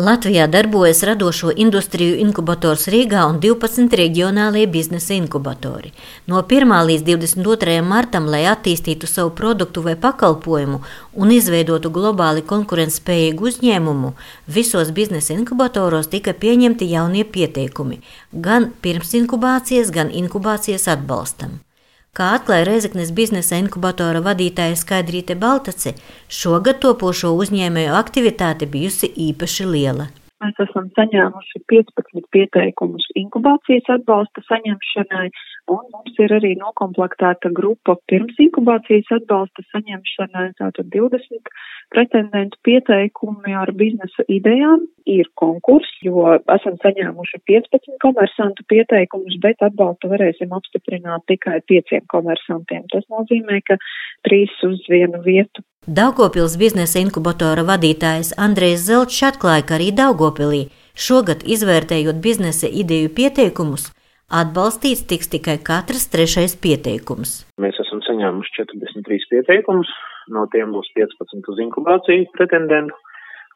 Latvijā darbojas radošo industriju inkubators Rīgā un 12 reģionālie biznesa inkubatori. No 1. līdz 22. martam, lai attīstītu savu produktu vai pakalpojumu un izveidotu globāli konkurētspējīgu uzņēmumu, visos biznesa inkubatoros tika pieņemti jaunie pieteikumi gan pirms inkubācijas, gan inkubācijas atbalstam. Kā atklāja Reizeknes biznesa inkubatora vadītāja Skaidrīte Baltace, šogad topošo uzņēmēju aktivitāte bijusi īpaši liela. Mēs esam saņēmuši 15 pieteikumus inkubācijas atbalsta saņemšanai, un mums ir arī nokomplektēta grupa pirms inkubācijas atbalsta saņemšanai, tātad 20 pretendentu pieteikumi ar biznesa idejām. Ir konkurss, jo esam saņēmuši 15 komersantu pieteikumus, bet atbalstu varēsim apstiprināt tikai pieciem komersantiem. Tas nozīmē, ka trīs uz vienu vietu. Daugopils biznesa inkubatora vadītājs Andrejs Zelčs atklāja, ka arī Daugopilī šogad izvērtējot biznesa ideju pieteikumus, atbalstīts tiks tikai katrs trešais pieteikums. Mēs esam saņēmuši 43 pieteikumus, no tiem būs 15 uz inkubāciju pretendentu.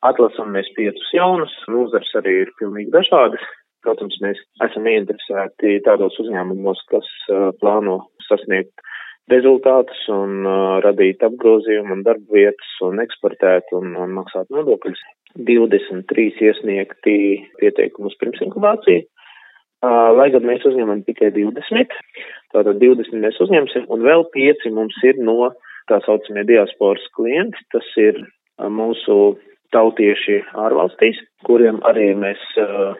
Atlasam mēs piecus jaunus, nozars arī ir pilnīgi dažādas. Protams, mēs esam ieinteresēti tādos uzņēmumos, kas uh, plāno sasniegt rezultātus un uh, radīt apgrozījumu un darba vietas un eksportēt un, un maksāt nodokļus. 23 iesniegti pieteikumus pirms inkubāciju, uh, lai gan mēs uzņemam tikai 20, tātad 20 mēs uzņemsim un vēl 5 mums ir no tā saucamie diasporas klienti, tas ir mūsu tautieši ārvalstīs, kuriem arī mēs uh,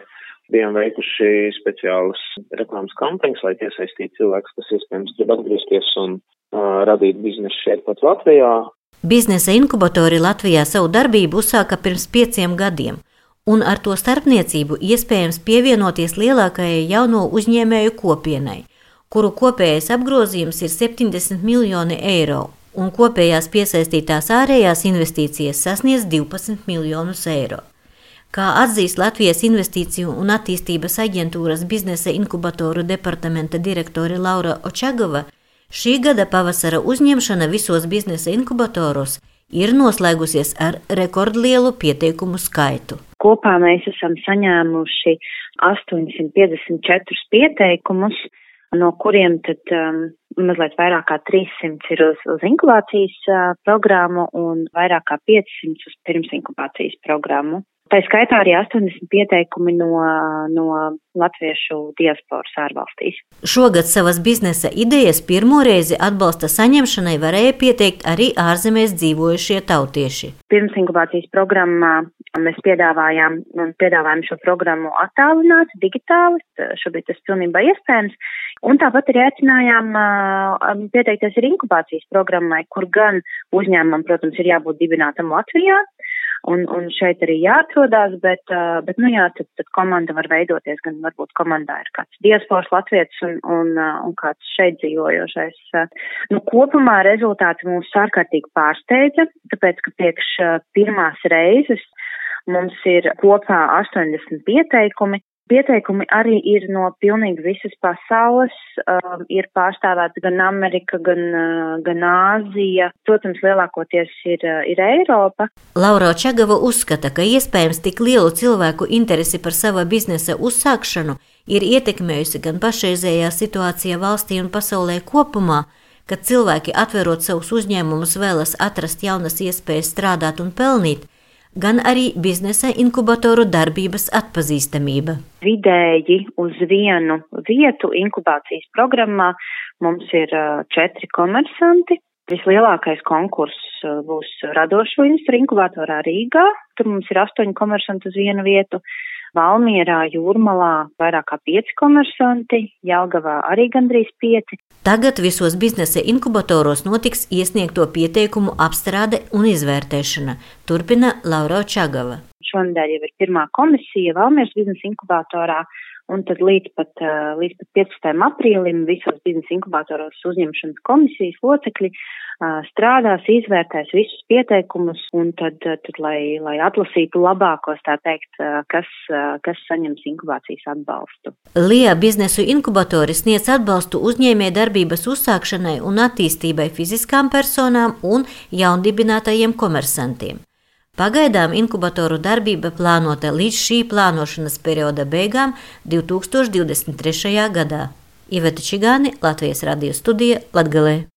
bijām veikuši speciālas reklāmas kampaņas, lai iesaistītu cilvēkus, kas iespējams grib atgriezties un uh, radīt biznesu šeit pat Latvijā. Biznesa inkubatori Latvijā savu darbību uzsāka pirms pieciem gadiem, un ar to starpniecību iespējams pievienoties lielākajai jauno uzņēmēju kopienai, kuru kopējais apgrozījums ir 70 miljoni eiro, un kopējās piesaistītās ārējās investīcijas sasniedz 12 miljonus eiro. Kā atzīst Latvijas Investīciju un attīstības aģentūras biznesa inkubatoru departamenta direktore Laura Očagova, šī gada pavasara uzņemšana visos biznesa inkubatoros ir noslēgusies ar rekordlielu pieteikumu skaitu. Kopā mēs esam saņēmuši 854 pieteikumus, no kuriem tad um, mazliet vairāk kā 300 ir uz, uz inkubācijas uh, programmu un vairāk kā 500 uz pirms inkubācijas programmu. Tā skaitā arī 80 pieteikumi no, no latviešu diasporas ārvalstīs. Šogad savas biznesa idejas pirmo reizi atbalsta saņemšanai varēja pieteikt arī ārzemēs dzīvojušie tautieši. Pirms inkubācijas programmā mēs piedāvājām, piedāvājām šo programmu attālināt, digitāli, šobrīd tas pilnībā iespējams. Un tāpat arī aicinājām pieteikties arī inkubācijas programmai, kur gan uzņēmumam, protams, ir jābūt dibinātam Latvijā, un, un šeit arī jāatrodās, bet, uh, bet nu jā, tad, tad komanda var veidoties, gan varbūt komandā ir kāds diasporas latvietis un, un, uh, un kāds šeit dzīvojošais. Uh, nu, kopumā rezultāti mūs ārkārtīgi pārsteidza, tāpēc, ka priekš uh, pirmās reizes mums ir kopā 80 pieteikumi, Pieteikumi arī ir no pilnīgi visas pasaules, uh, ir pārstāvēts gan Amerika, gan, uh, gan Āzija, protams, lielākoties ir, uh, ir Eiropa. Laura Čagava uzskata, ka iespējams tik lielu cilvēku interesi par sava biznesa uzsākšanu ir ietekmējusi gan pašreizējā situācija valstī un pasaulē kopumā, kad cilvēki atverot savus uzņēmumus vēlas atrast jaunas iespējas strādāt un pelnīt, gan arī biznesa inkubatoru darbības atpazīstamība. Vidēji uz vienu vietu inkubācijas programmā mums ir četri komersanti. Vislielākais konkurss būs radošo industru inkubatorā Rīgā. Tur mums ir astoņi komersanti uz vienu vietu. Valmierā, Jūrmalā vairāk kā pieci komersanti, Jelgavā arī gandrīz pieci. Tagad visos biznesa inkubatoros notiks iesniegto pieteikumu apstrāde un izvērtēšana, turpina Laura Čagava. Šonadēļ jau ir pirmā komisija Valmieras biznesa inkubatorā, un tad līdz pat, līdz pat 15. aprīlim visos biznesa inkubatoros uzņemšanas komisijas locekļi strādās, izvērtēs visus pieteikumus, un tad, tad lai, lai atlasītu labākos, tā teikt, kas, kas saņems inkubācijas atbalstu. LIA biznesu inkubatori sniedz atbalstu uzņēmē darbības uzsākšanai un attīstībai fiziskām personām un jaundibinātajiem komersantiem. Pagaidām inkubatoru darbība plānota līdz šī plānošanas perioda beigām 2023. gadā. Iveta Čigāni, Latvijas radio studija Latgalē.